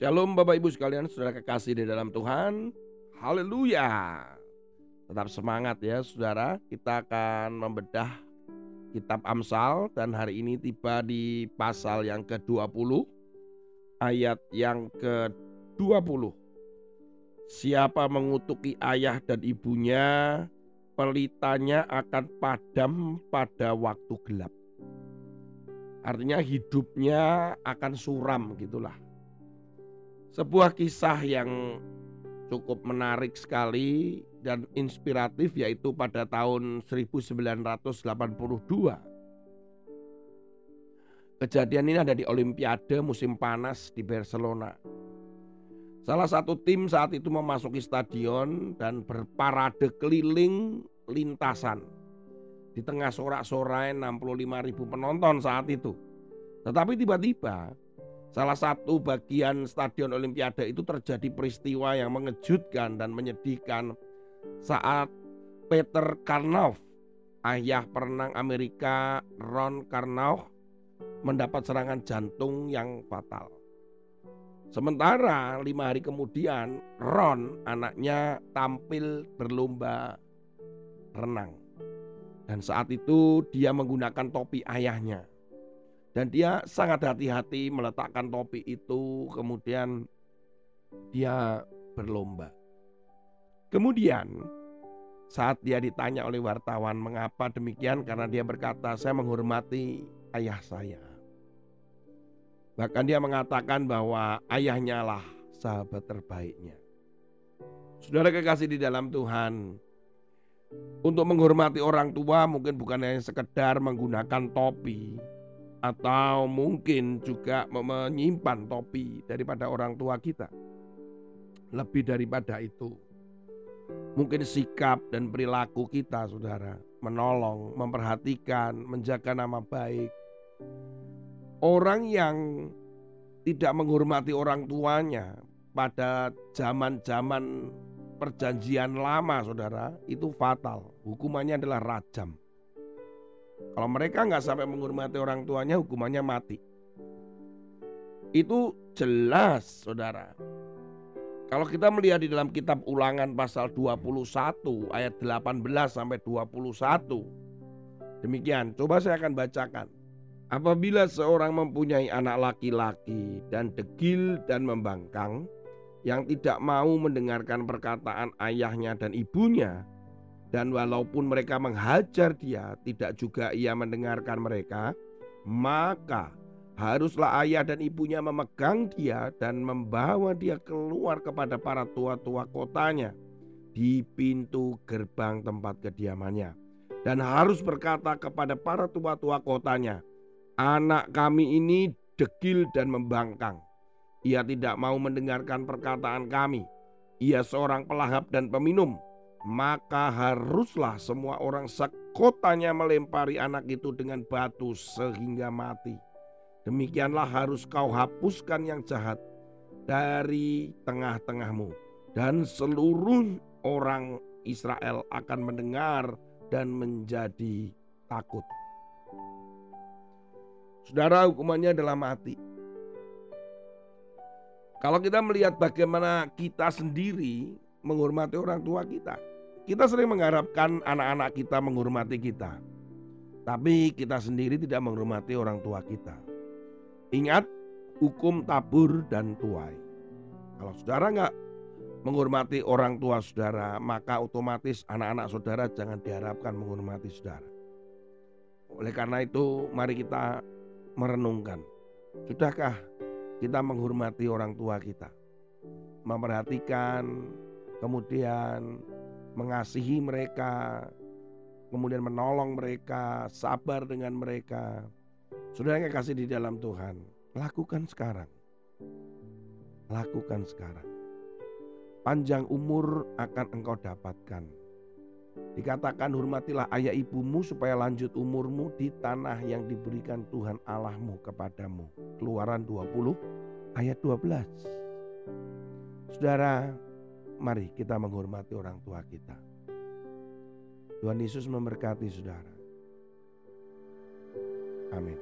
Shalom Bapak Ibu sekalian, saudara kekasih di dalam Tuhan. Haleluya. Tetap semangat ya saudara, kita akan membedah kitab Amsal dan hari ini tiba di pasal yang ke-20 ayat yang ke-20. Siapa mengutuki ayah dan ibunya, pelitanya akan padam pada waktu gelap. Artinya hidupnya akan suram gitulah. Sebuah kisah yang cukup menarik sekali dan inspiratif yaitu pada tahun 1982. Kejadian ini ada di Olimpiade musim panas di Barcelona. Salah satu tim saat itu memasuki stadion dan berparade keliling lintasan. Di tengah sorak-sorai 65 ribu penonton saat itu. Tetapi tiba-tiba salah satu bagian stadion Olimpiade itu terjadi peristiwa yang mengejutkan dan menyedihkan saat Peter Karnov, ayah perenang Amerika Ron Karnov, mendapat serangan jantung yang fatal. Sementara lima hari kemudian Ron anaknya tampil berlomba renang. Dan saat itu dia menggunakan topi ayahnya. Dan dia sangat hati-hati meletakkan topi itu kemudian dia berlomba. Kemudian saat dia ditanya oleh wartawan mengapa demikian karena dia berkata saya menghormati ayah saya. Bahkan dia mengatakan bahwa ayahnya lah sahabat terbaiknya. Saudara kekasih di dalam Tuhan, untuk menghormati orang tua mungkin bukan hanya sekedar menggunakan topi atau mungkin juga menyimpan topi daripada orang tua kita. Lebih daripada itu, mungkin sikap dan perilaku kita, saudara, menolong, memperhatikan, menjaga nama baik, Orang yang tidak menghormati orang tuanya pada zaman-zaman perjanjian lama saudara itu fatal. Hukumannya adalah rajam. Kalau mereka nggak sampai menghormati orang tuanya hukumannya mati. Itu jelas saudara. Kalau kita melihat di dalam kitab ulangan pasal 21 ayat 18 sampai 21. Demikian, coba saya akan bacakan. Apabila seorang mempunyai anak laki-laki dan degil dan membangkang, yang tidak mau mendengarkan perkataan ayahnya dan ibunya, dan walaupun mereka menghajar dia, tidak juga ia mendengarkan mereka, maka haruslah ayah dan ibunya memegang dia dan membawa dia keluar kepada para tua-tua kotanya di pintu gerbang tempat kediamannya, dan harus berkata kepada para tua-tua kotanya, Anak kami ini degil dan membangkang. Ia tidak mau mendengarkan perkataan kami. Ia seorang pelahap dan peminum. Maka haruslah semua orang sekotanya melempari anak itu dengan batu sehingga mati. Demikianlah harus kau hapuskan yang jahat dari tengah-tengahmu. Dan seluruh orang Israel akan mendengar dan menjadi takut. Saudara hukumannya adalah mati. Kalau kita melihat bagaimana kita sendiri menghormati orang tua kita. Kita sering mengharapkan anak-anak kita menghormati kita. Tapi kita sendiri tidak menghormati orang tua kita. Ingat hukum tabur dan tuai. Kalau saudara nggak menghormati orang tua saudara, maka otomatis anak-anak saudara jangan diharapkan menghormati saudara. Oleh karena itu, mari kita merenungkan, sudahkah kita menghormati orang tua kita, memperhatikan, kemudian mengasihi mereka, kemudian menolong mereka, sabar dengan mereka. Sudah yang kasih di dalam Tuhan, lakukan sekarang. Lakukan sekarang. Panjang umur akan engkau dapatkan Dikatakan hormatilah ayah ibumu supaya lanjut umurmu di tanah yang diberikan Tuhan Allahmu kepadamu. Keluaran 20 ayat 12. Saudara, mari kita menghormati orang tua kita. Tuhan Yesus memberkati saudara. Amin.